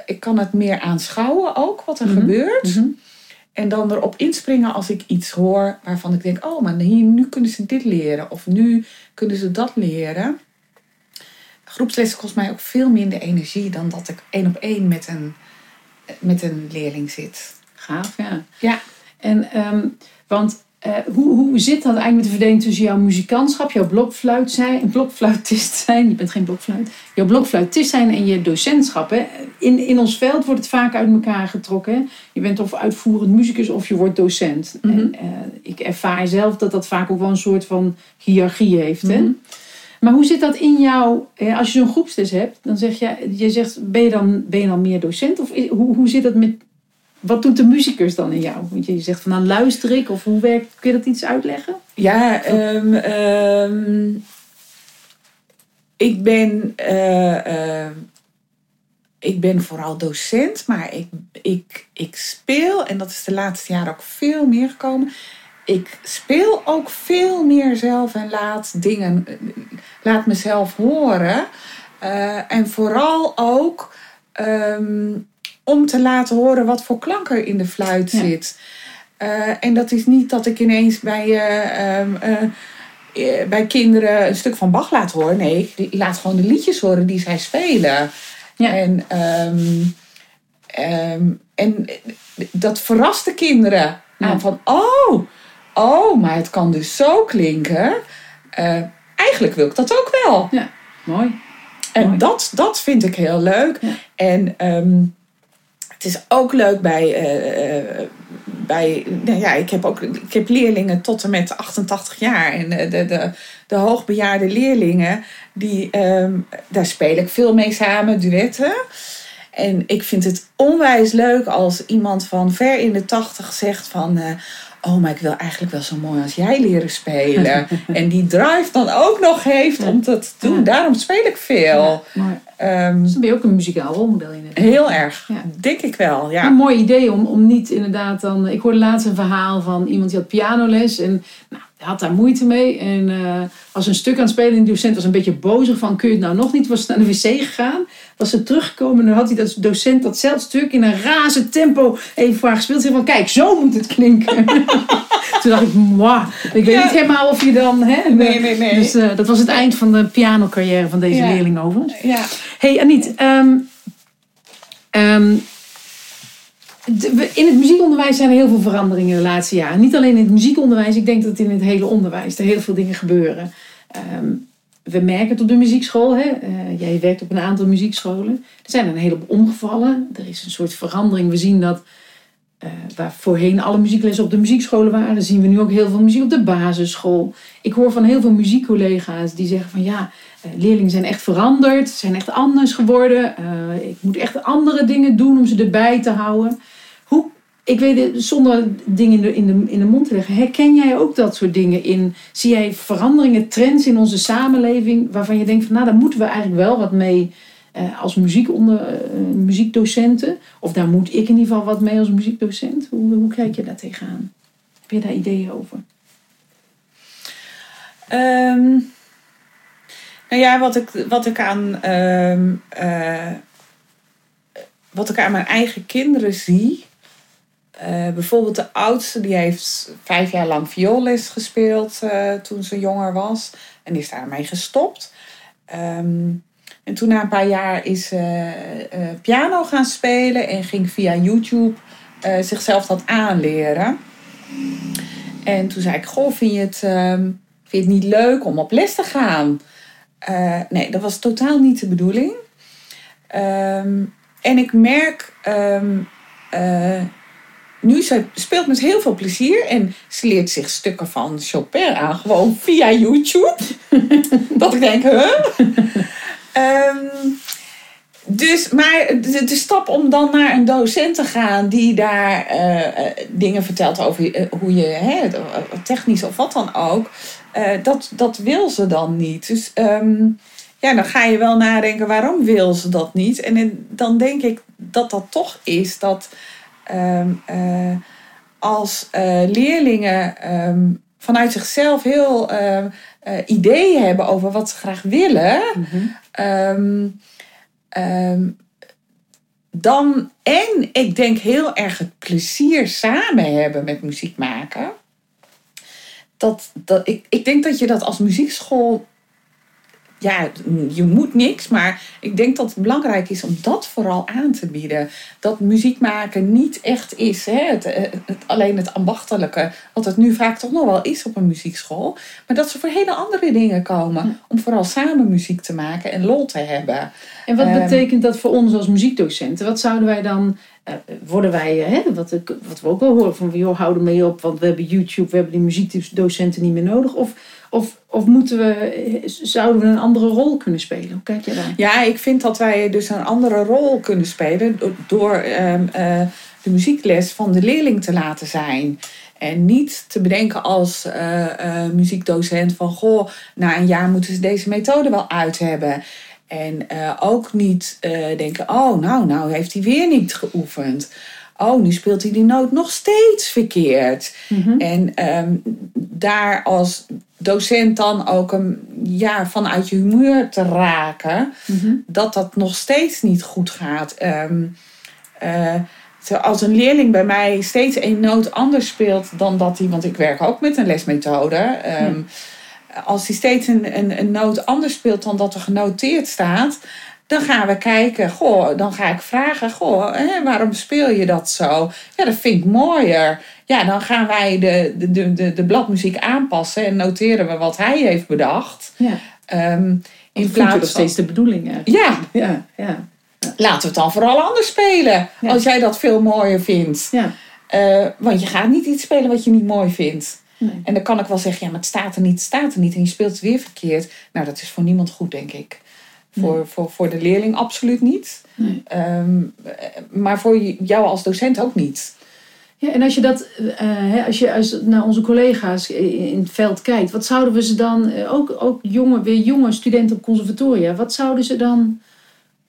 ik kan het meer aanschouwen ook, wat er Mhm. gebeurt. Mhm. En dan erop inspringen als ik iets hoor waarvan ik denk: oh, maar hier, nu kunnen ze dit leren. Of nu kunnen ze dat leren. Groepslessen kost mij ook veel minder energie dan dat ik één op één met een, met een leerling zit. Gaaf, ja. Ja. En, ehm, want eh, hoe, hoe zit dat eigenlijk met de verdeling tussen jouw muzikantschap, jouw blokfluit zijn, blokfluitist zijn, je bent geen blokfluit, jouw blokfluitist zijn en je docentschap? Hè? In, in ons veld wordt het vaak uit elkaar getrokken. hè. Je bent of uitvoerend muzikus of je wordt docent. Mhm. En eh, ik ervaar zelf dat dat vaak ook wel een soort van hiërarchie heeft. Hè? Mhm. Maar hoe zit dat in jou, eh, als je zo'n groepsles hebt, dan zeg je, je zegt, ben je dan, ben je dan meer docent? Of hoe, hoe zit dat met, wat doet de muzikus dan in jou? Want je zegt van, nou luister ik, of hoe werkt, kun je dat iets uitleggen? Ja, ehm, ehm, ik ben. eh, eh, ik ben vooral docent, maar ik, ik, ik speel, en dat is de laatste jaren ook veel meer gekomen. Ik speel ook veel meer zelf en laat dingen, laat mezelf horen. Eh, en vooral ook ehm, om te laten horen wat voor klank er in de fluit Ja. zit. Eh, en dat is niet dat ik ineens bij, eh, bij kinderen een stuk van Bach laat horen. Nee, ik laat gewoon de liedjes horen die zij spelen. Ja. En, ehm, ehm, en dat verrast de kinderen. Ja. Aan van, oh, oh, maar het kan dus zo klinken. Eigenlijk wil ik dat ook wel. Mooi. En Mooi. dat, dat vind ik heel leuk. Ja. En het is ook leuk bij. eh, bij nou ja, ik, heb ook, ik heb leerlingen tot en met 88 jaar. En eh, de, de, de hoogbejaarde leerlingen, die, ehm, daar speel ik veel mee samen, duetten. En ik vind het onwijs leuk als iemand van ver in de 80 zegt van. Oh, maar ik wil eigenlijk wel zo mooi als jij leren spelen. en die drive dan ook nog heeft om dat te doen. Ja. Daarom speel ik veel. Ja, Dus dan ben je ook een muzikaal rolmodel in het. heel erg. Denk ik wel, ja. Een mooi idee om, om niet inderdaad dan... Ik hoorde laatst een verhaal van iemand die had pianoles en nou, had daar moeite mee. En eh, als een stuk aan het spelen en de docent was een beetje bozig van kun je het nou nog niet? Was naar de wc gegaan, was ze teruggekomen en dan had hij dat docent datzelfde stuk in een razend tempo even voor haar gespeeld. Van kijk, zo moet het klinken. Toen dacht ik, mwah. Ik weet Ja. niet helemaal of je dan... Hè, Nee, nee, nee. Dus eh, dat was het eind van de pianocarrière van deze Ja. leerling overigens. ja. Hey Aniet, we- in het muziekonderwijs zijn er heel veel veranderingen de laatste jaren. Niet alleen in het muziekonderwijs, ik denk dat in het hele onderwijs er heel veel dingen gebeuren. Ehm, we merken het op de muziekschool. Hè? Eh, jij werkt op een aantal muziekscholen. Er zijn een heleboel omgevallen. Er is een soort verandering. We zien dat eh, waar voorheen alle muzieklessen op de muziekscholen waren, zien we nu ook heel veel muziek op de basisschool. Ik hoor van heel veel muziekcollega's die zeggen van ja, eh, leerlingen zijn echt veranderd, ze zijn echt anders geworden. Ik moet echt andere dingen doen om ze erbij te houden. Hoe, ik weet het, zonder dingen in de, in, de, mond te leggen, herken jij ook dat soort dingen in? Zie jij veranderingen, trends in onze samenleving waarvan je denkt van nou, daar moeten we eigenlijk wel wat mee uh, als muziekonder, uh, muziekdocenten? Of daar moet ik in ieder geval wat mee als muziekdocent? Hoe, hoe kijk je daar tegenaan? Heb je daar ideeën over? Um, nou ja, wat ik, wat ik aan. Um, uh, wat ik aan mijn eigen kinderen zie. Uh, bijvoorbeeld de oudste, die heeft vijf jaar lang vioolles gespeeld uh, toen ze jonger was. En is daarmee gestopt. Um, en toen na een paar jaar is ze piano gaan spelen en ging via YouTube zichzelf dat aanleren. En toen zei ik, goh, vind je het, um, vind je het niet leuk om op les te gaan? Nee, dat was totaal niet de bedoeling. Um, en ik merk, uh, nu ze speelt met heel veel plezier en ze leert zich stukken van Chopin aan, gewoon via YouTube. dat ik denk, huh? um, dus, maar de, stap om dan naar een docent te gaan die daar uh, dingen vertelt over uh, hoe je, hè, technisch of wat dan ook, dat, dat wil ze dan niet. Dus um, ja, dan ga je wel nadenken waarom wil ze dat niet. En dan denk ik dat dat toch is dat um, als leerlingen um, vanuit zichzelf heel ideeën hebben over wat ze graag willen. Mm -hmm. Um, dan, en ik denk heel erg het plezier samen hebben met muziek maken. Dat, dat, ik, ik denk dat je dat als muziekschool ja, je moet niks, maar ik denk dat het belangrijk is om dat vooral aan te bieden. Dat muziek maken niet echt is, hè? Het, eh, het, alleen het ambachtelijke, wat het nu vaak toch nog wel is op een muziekschool. Maar dat ze voor hele andere dingen komen. Om vooral samen muziek te maken en lol te hebben. En wat um, betekent dat voor ons als muziekdocenten? Wat zouden wij dan uh, worden wij, hè, wat, wat we ook wel horen van, joh, houden mee op, want we hebben YouTube, we hebben die muziekdocenten niet meer nodig. Of, of, of moeten we, zouden we een andere rol kunnen spelen? Hoe kijk je daar? Ja, ik vind dat wij dus een andere rol kunnen spelen door uh, uh, de muziekles van de leerling te laten zijn. En niet te bedenken als uh, muziekdocent van, goh, na een jaar moeten ze deze methode wel uit hebben. En uh, ook niet denken, oh, nou, nou heeft hij weer niet geoefend. Oh, nu speelt hij die noot nog steeds verkeerd. Mm -hmm. En um, daar als docent dan ook een, ja, vanuit je humeur te raken, mm -hmm. dat dat nog steeds niet goed gaat. Um, als een leerling bij mij steeds een noot anders speelt dan dat hij, want ik werk ook met een lesmethode. Um, mm als hij steeds een, een, een noot anders speelt dan dat er genoteerd staat, dan gaan we kijken, goh, dan ga ik vragen, goh, hè, waarom speel je dat zo? Ja, dat vind ik mooier. Ja, dan gaan wij de, de, de, de bladmuziek aanpassen en noteren we wat hij heeft bedacht. Ja. Um, in plaats van steeds de bedoeling. Ja. Ja, ja. Laten we het dan vooral anders spelen, ja. als jij dat veel mooier vindt. Ja. Uh, want je gaat niet iets spelen wat je niet mooi vindt. Nee. En dan kan ik wel zeggen, ja, maar het staat er niet, het staat er niet. En je speelt het weer verkeerd. Nou, dat is voor niemand goed, denk ik. Voor, nee. voor, voor de leerling absoluut niet. Nee. Um, maar voor jou als docent ook niet. Ja, en als je, dat, uh, als je als naar onze collega's in het veld kijkt, wat zouden we ze dan, ook, ook jonge, weer jonge studenten op conservatoria, wat zouden ze dan,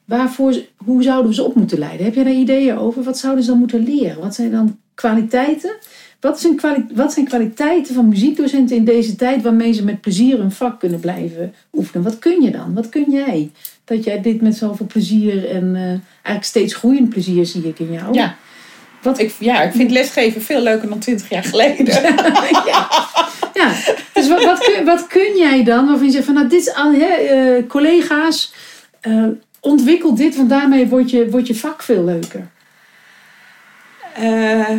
waarvoor, hoe zouden we ze op moeten leiden? Heb jij daar ideeën over? Wat zouden ze dan moeten leren? Wat zijn dan kwaliteiten? Wat zijn, kwali wat zijn kwaliteiten van muziekdocenten in deze tijd waarmee ze met plezier hun vak kunnen blijven oefenen? Wat kun je dan? Wat kun jij? Dat jij dit met zoveel plezier en uh, eigenlijk steeds groeiend plezier zie ik in jou. Ja. Wat? Ik, ja, ik vind lesgeven veel leuker dan twintig jaar geleden. ja. ja. Dus wat, wat, kun, wat kun jij dan waarvan je zegt van nou dit is al, hè, uh, collega's, uh, ontwikkel dit, want daarmee wordt je, je vak veel leuker. Uh,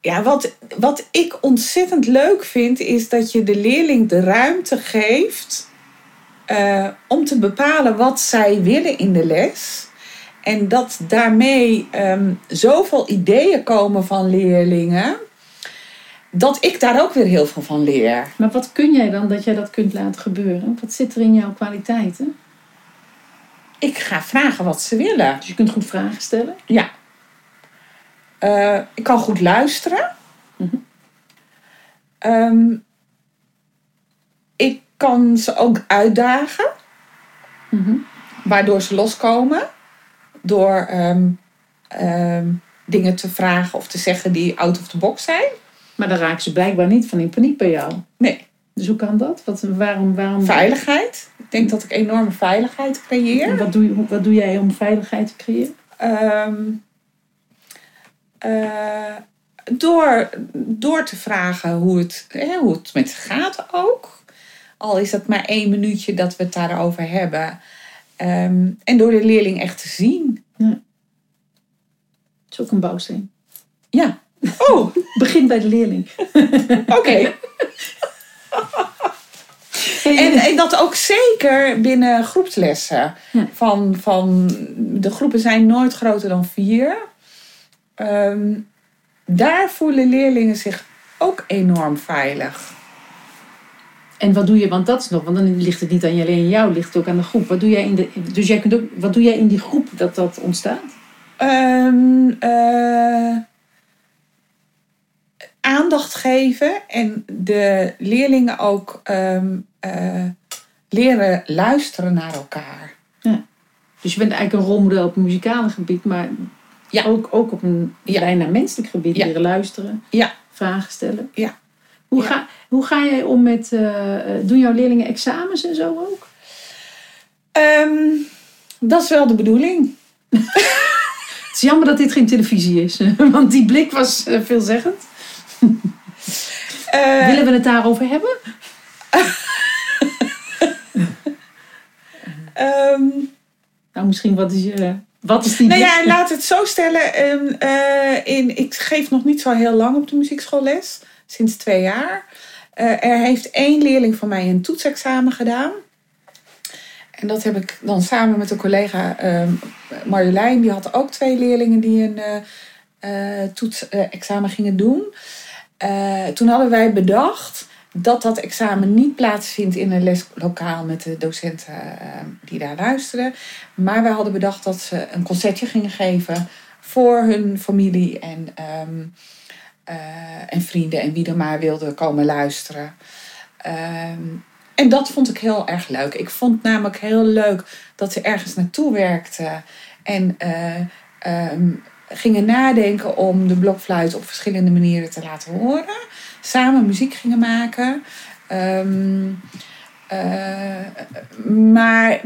ja, wat, wat ik ontzettend leuk vind, is dat je de leerling de ruimte geeft uh, om te bepalen wat zij willen in de les. En dat daarmee um, zoveel ideeën komen van leerlingen, dat ik daar ook weer heel veel van leer. Maar wat kun jij dan dat jij dat kunt laten gebeuren? Wat zit er in jouw kwaliteiten? ik ga vragen wat ze willen. Dus je kunt goed vragen stellen. Ja. Eh, ik kan goed luisteren. Mhm. Ehm, ik kan ze ook uitdagen, Mhm. waardoor ze loskomen. Door ehm, ehm, dingen te vragen of te zeggen die out of the box zijn. Maar dan raken ze blijkbaar niet van in paniek bij jou. Nee, Dus hoe kan dat? Wat, waarom, waarom, veiligheid. Ik denk dat ik enorme veiligheid En creëer. wat, doe wat doe jij om veiligheid te creëren? Ehm, eh, door, door te vragen hoe het, hè, hoe het met ze gaat ook. Al is het maar één minuutje dat we het daarover hebben. Ehm, en door de leerling echt te zien. Het is ook een bouwsteen. Ja. Oh, Begin bij de leerling. oké. En, en dat ook zeker binnen groepslessen. Ja. Van, van, de groepen zijn nooit groter dan vier. Ehm, daar voelen leerlingen zich ook enorm veilig. En wat doe je, want dat is nog, want dan ligt het niet alleen aan jou, ligt het ook aan de groep. Wat doe jij in, de, dus jij kunt ook, wat doe jij in die groep dat dat ontstaat? Ehm, eh, aandacht geven en de leerlingen ook ehm, eh, leren luisteren naar elkaar. Dus je bent eigenlijk een rolmodel op een muzikale gebied, maar Ja. ook, ook op een Ja. bijna menselijk gebied. Ja. Leren luisteren, Ja. vragen stellen. Ja. Hoe, Ja. Ga, hoe ga jij om met, eh, eh, doen jouw leerlingen examens en zo ook? Ehm, dat is wel de bedoeling. Het is jammer dat dit geen televisie is, want die blik was veelzeggend. Eh, Willen we het daarover hebben? ehm, Nou, misschien wat is je, wat is die nou ja, laat het zo stellen. ehm, eh, in, ik geef nog niet zo heel lang op de muziekschoolles. Sinds twee jaar. Eh, er heeft één leerling van mij een toetsexamen gedaan. En dat heb ik dan samen met een collega ehm Marjolein. Die had ook twee leerlingen die een eh, eh, toetsexamen gingen doen. Eh, toen hadden wij bedacht dat dat examen niet plaatsvindt in een leslokaal met de docenten eh, die daar luisteren. Maar wij hadden bedacht dat ze een concertje gingen geven voor hun familie en, ehm, eh, en vrienden en wie er maar wilde komen luisteren. Ehm, en dat vond ik heel erg leuk. Ik vond namelijk heel leuk dat ze ergens naartoe werkten en eh, ehm, gingen nadenken om de blokfluit op verschillende manieren te laten horen. Samen muziek gingen maken. Ehm, eh, maar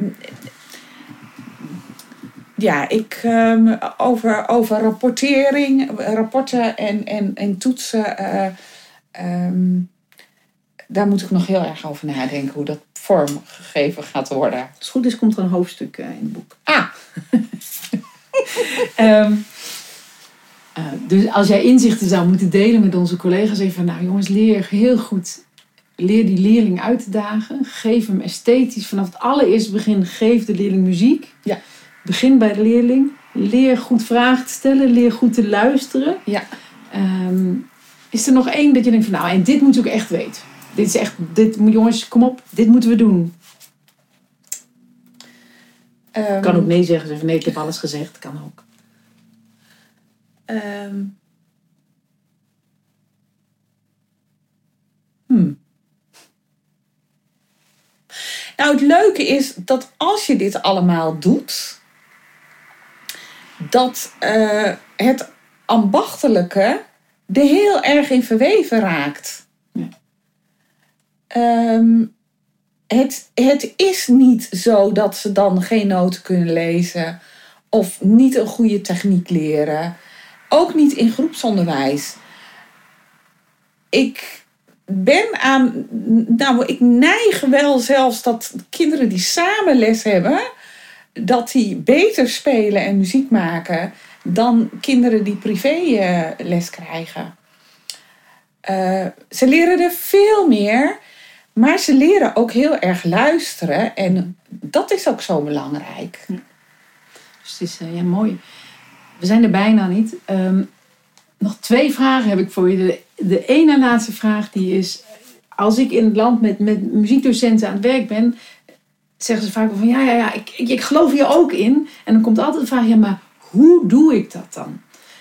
ja, ik ehm, over, over rapportering, rapporten en, en, en toetsen. eh, ehm, daar moet ik nog heel erg over nadenken hoe dat vormgegeven gaat worden. Als het goed is, komt er een hoofdstuk eh, in het boek. Ah, eh, dus als jij inzichten zou moeten delen met onze collega's, even van nou jongens, leer heel goed. Leer die leerling uit te dagen. Geef hem esthetisch. Vanaf het allereerste begin geef de leerling muziek. Ja. Begin bij de leerling. Leer goed vragen te stellen. Leer goed te luisteren. Ja. Ehm, is er nog één dat je denkt van nou, en dit moet je ook echt weten. Dit is echt, dit, jongens, kom op, dit moeten we doen. ehm, Ik kan ook nee zeggen. Zeggen nee, ik heb alles gezegd. Kan ook. Ehm, hmm. Nou, het leuke is dat als je dit allemaal doet, dat eh, het ambachtelijke er heel erg in verweven raakt. Ja. Ehm, het, het is niet zo dat ze dan geen noten kunnen lezen of niet een goede techniek leren. Ook niet in groepsonderwijs. Ik ben aan. Nou, ik neig wel zelfs dat kinderen die samen les hebben, dat die beter spelen en muziek maken dan kinderen die privé eh, les krijgen. Eh, ze leren er veel meer, maar ze leren ook heel erg luisteren en dat is ook zo belangrijk. Dus het is eh, ja, mooi. We zijn er bijna niet. Ehm, nog twee vragen heb ik voor je. De, de ene laatste vraag die is... Als ik in het land met, met muziekdocenten aan het werk ben... zeggen ze vaak wel van ja, ja, ja, ik, ik, ik geloof hier ook in. En dan komt altijd de vraag, ja, maar hoe doe ik dat dan?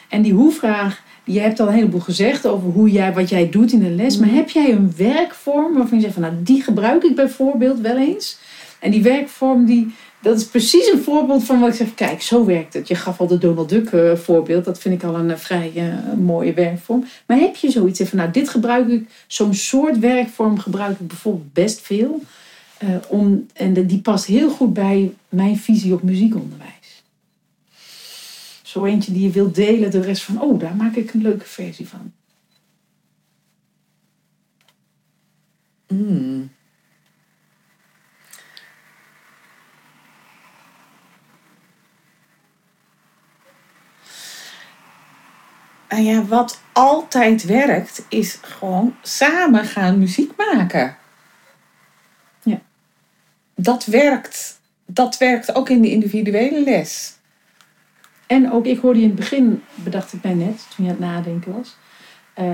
En die hoe-vraag, je hebt al een heleboel gezegd over hoe jij, wat jij doet in de les. Maar heb jij een werkvorm waarvan je zegt van nou, die gebruik ik bijvoorbeeld wel eens? En die werkvorm, die, dat is precies een voorbeeld van wat ik zeg, kijk, zo werkt het. Je gaf al de Donald Duck eh, voorbeeld, dat vind ik al een eh, vrij eh, mooie werkvorm. Maar heb je zoiets van, nou, dit gebruik ik, zo'n soort werkvorm gebruik ik bijvoorbeeld best veel. om, en die past heel goed bij mijn visie op muziekonderwijs. Zo eentje die je wilt delen, de rest van, oh, daar maak ik een leuke versie van. Mm. En ja, wat altijd werkt, is gewoon samen gaan muziek maken. Ja. Dat werkt. Dat werkt ook in de individuele les. En ook, ik hoorde je in het begin, bedacht ik mij net, toen je aan het nadenken was. Uh,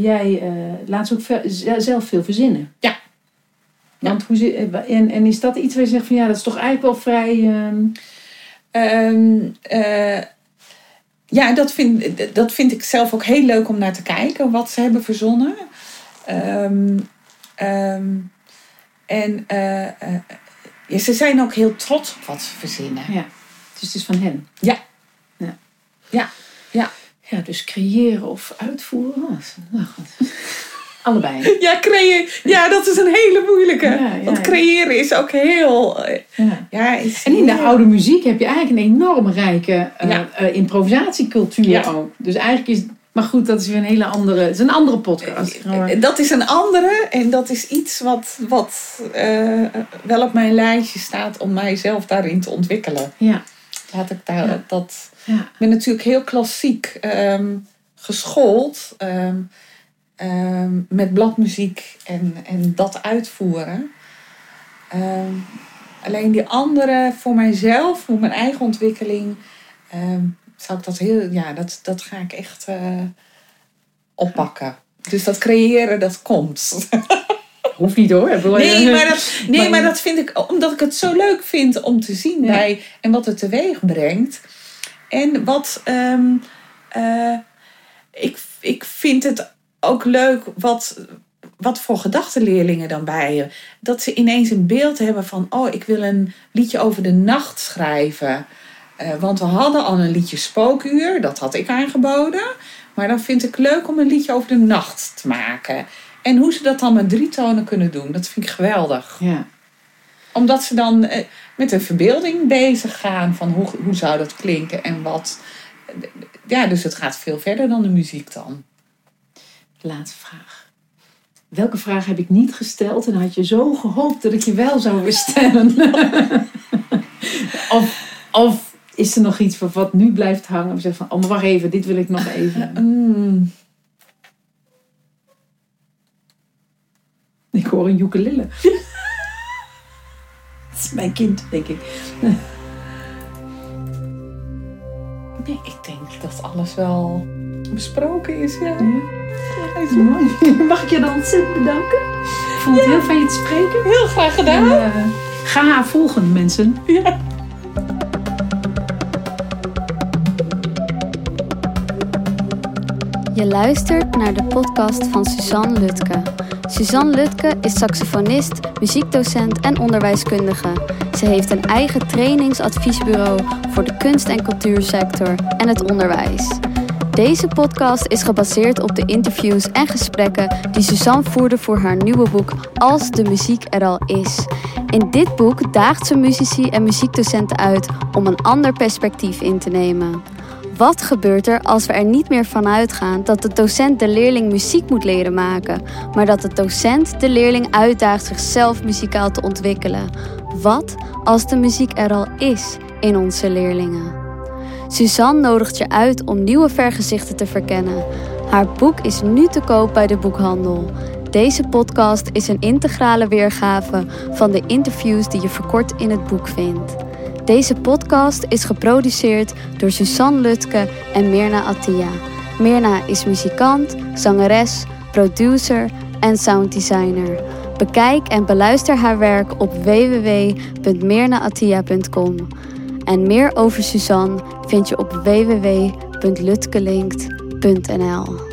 jij uh, laat ze ook zelf veel verzinnen. Ja. Want hoe, eh, en, en is dat iets waar je zegt van ja, dat is toch eigenlijk wel vrij. Um... Ja, dat vind, dat vind ik zelf ook heel leuk om naar te kijken, wat ze hebben verzonnen. Um, um, en ja, ze zijn ook heel trots op wat ze verzinnen. Ja, dus het is van hen. Ja, ja, ja. Ja, dus creëren of uitvoeren. Nou goed. Allebei. Ja, creëren. Ja, dat is een hele moeilijke. Want creëren is ook heel. Eh, ja. is en in de oude muziek heb je eigenlijk een enorm rijke uh, improvisatiecultuur ook. Dus eigenlijk is. Maar goed, dat is weer een hele andere. Het is een andere podcast. Dat is een andere en dat is iets wat, wat wel op mijn lijstje staat om mijzelf daarin te ontwikkelen. Ja. Laat ik daar dat ja. Ik ben natuurlijk heel klassiek um, geschoold um, um, met bladmuziek en, en dat uitvoeren. alleen die andere, voor mijzelf, voor mijn eigen ontwikkeling, zou ik dat heel, ja, dat, dat ga ik echt uh, oppakken. Dus dat creëren, dat komt. Hoeft niet hoor. Nee, maar dat, nee, maar dat vind ik omdat ik het zo leuk vind om te zien bij en wat het teweeg brengt. En wat um, uh, ik, ik vind het ook leuk wat, wat voor gedachten leerlingen dan bij je. Dat ze ineens een beeld hebben van, oh, ik wil een liedje over de nacht schrijven. Uh, want we hadden al een liedje Spookuur, dat had ik aangeboden. Maar dan vind ik leuk om een liedje over de nacht te maken. En hoe ze dat dan met drie tonen kunnen doen, dat vind ik geweldig. Ja. Omdat ze dan, uh, met een verbeelding bezig gaan van hoe, hoe zou dat klinken en wat. Ja, dus het gaat veel verder dan de muziek dan. Laatste vraag. Welke vraag heb ik niet gesteld en had je zo gehoopt dat ik je wel zou weer stellen? of, of is er nog iets wat nu blijft hangen? Of zeg van, oh maar wacht even, dit wil ik nog even. Mm. Ik hoor een ukulele is mijn kind, denk ik. Nee, ik denk dat alles wel besproken is. Ja. Mag ik je dan ontzettend bedanken? Ik vond het heel fijn je te spreken. Heel graag gedaan. En, uh, ga haar volgen, mensen. Ja. Je luistert naar de podcast van Suzanne Lutke. Suzanne Lutke is saxofonist, muziekdocent en onderwijskundige. Ze heeft een eigen trainingsadviesbureau voor de kunst- en cultuursector en het onderwijs. Deze podcast is gebaseerd op de interviews en gesprekken die Suzanne voerde voor haar nieuwe boek Als de muziek er al is. In dit boek daagt ze muzici en muziekdocenten uit om een ander perspectief in te nemen. Wat gebeurt er als we er niet meer van uitgaan dat de docent de leerling muziek moet leren maken, maar dat de docent de leerling uitdaagt zichzelf muzikaal te ontwikkelen? Wat als de muziek er al is in onze leerlingen? Suzanne nodigt je uit om nieuwe vergezichten te verkennen. Haar boek is nu te koop bij de boekhandel. Deze podcast is een integrale weergave van de interviews die je verkort in het boek vindt. Deze podcast is geproduceerd door Suzanne Lutke en Mirna Attia. Mirna is muzikant, zangeres, producer en sounddesigner. Bekijk en beluister haar werk op www.meernaatia.com. En meer over Suzanne vind je op www.lutkelinkt.nl.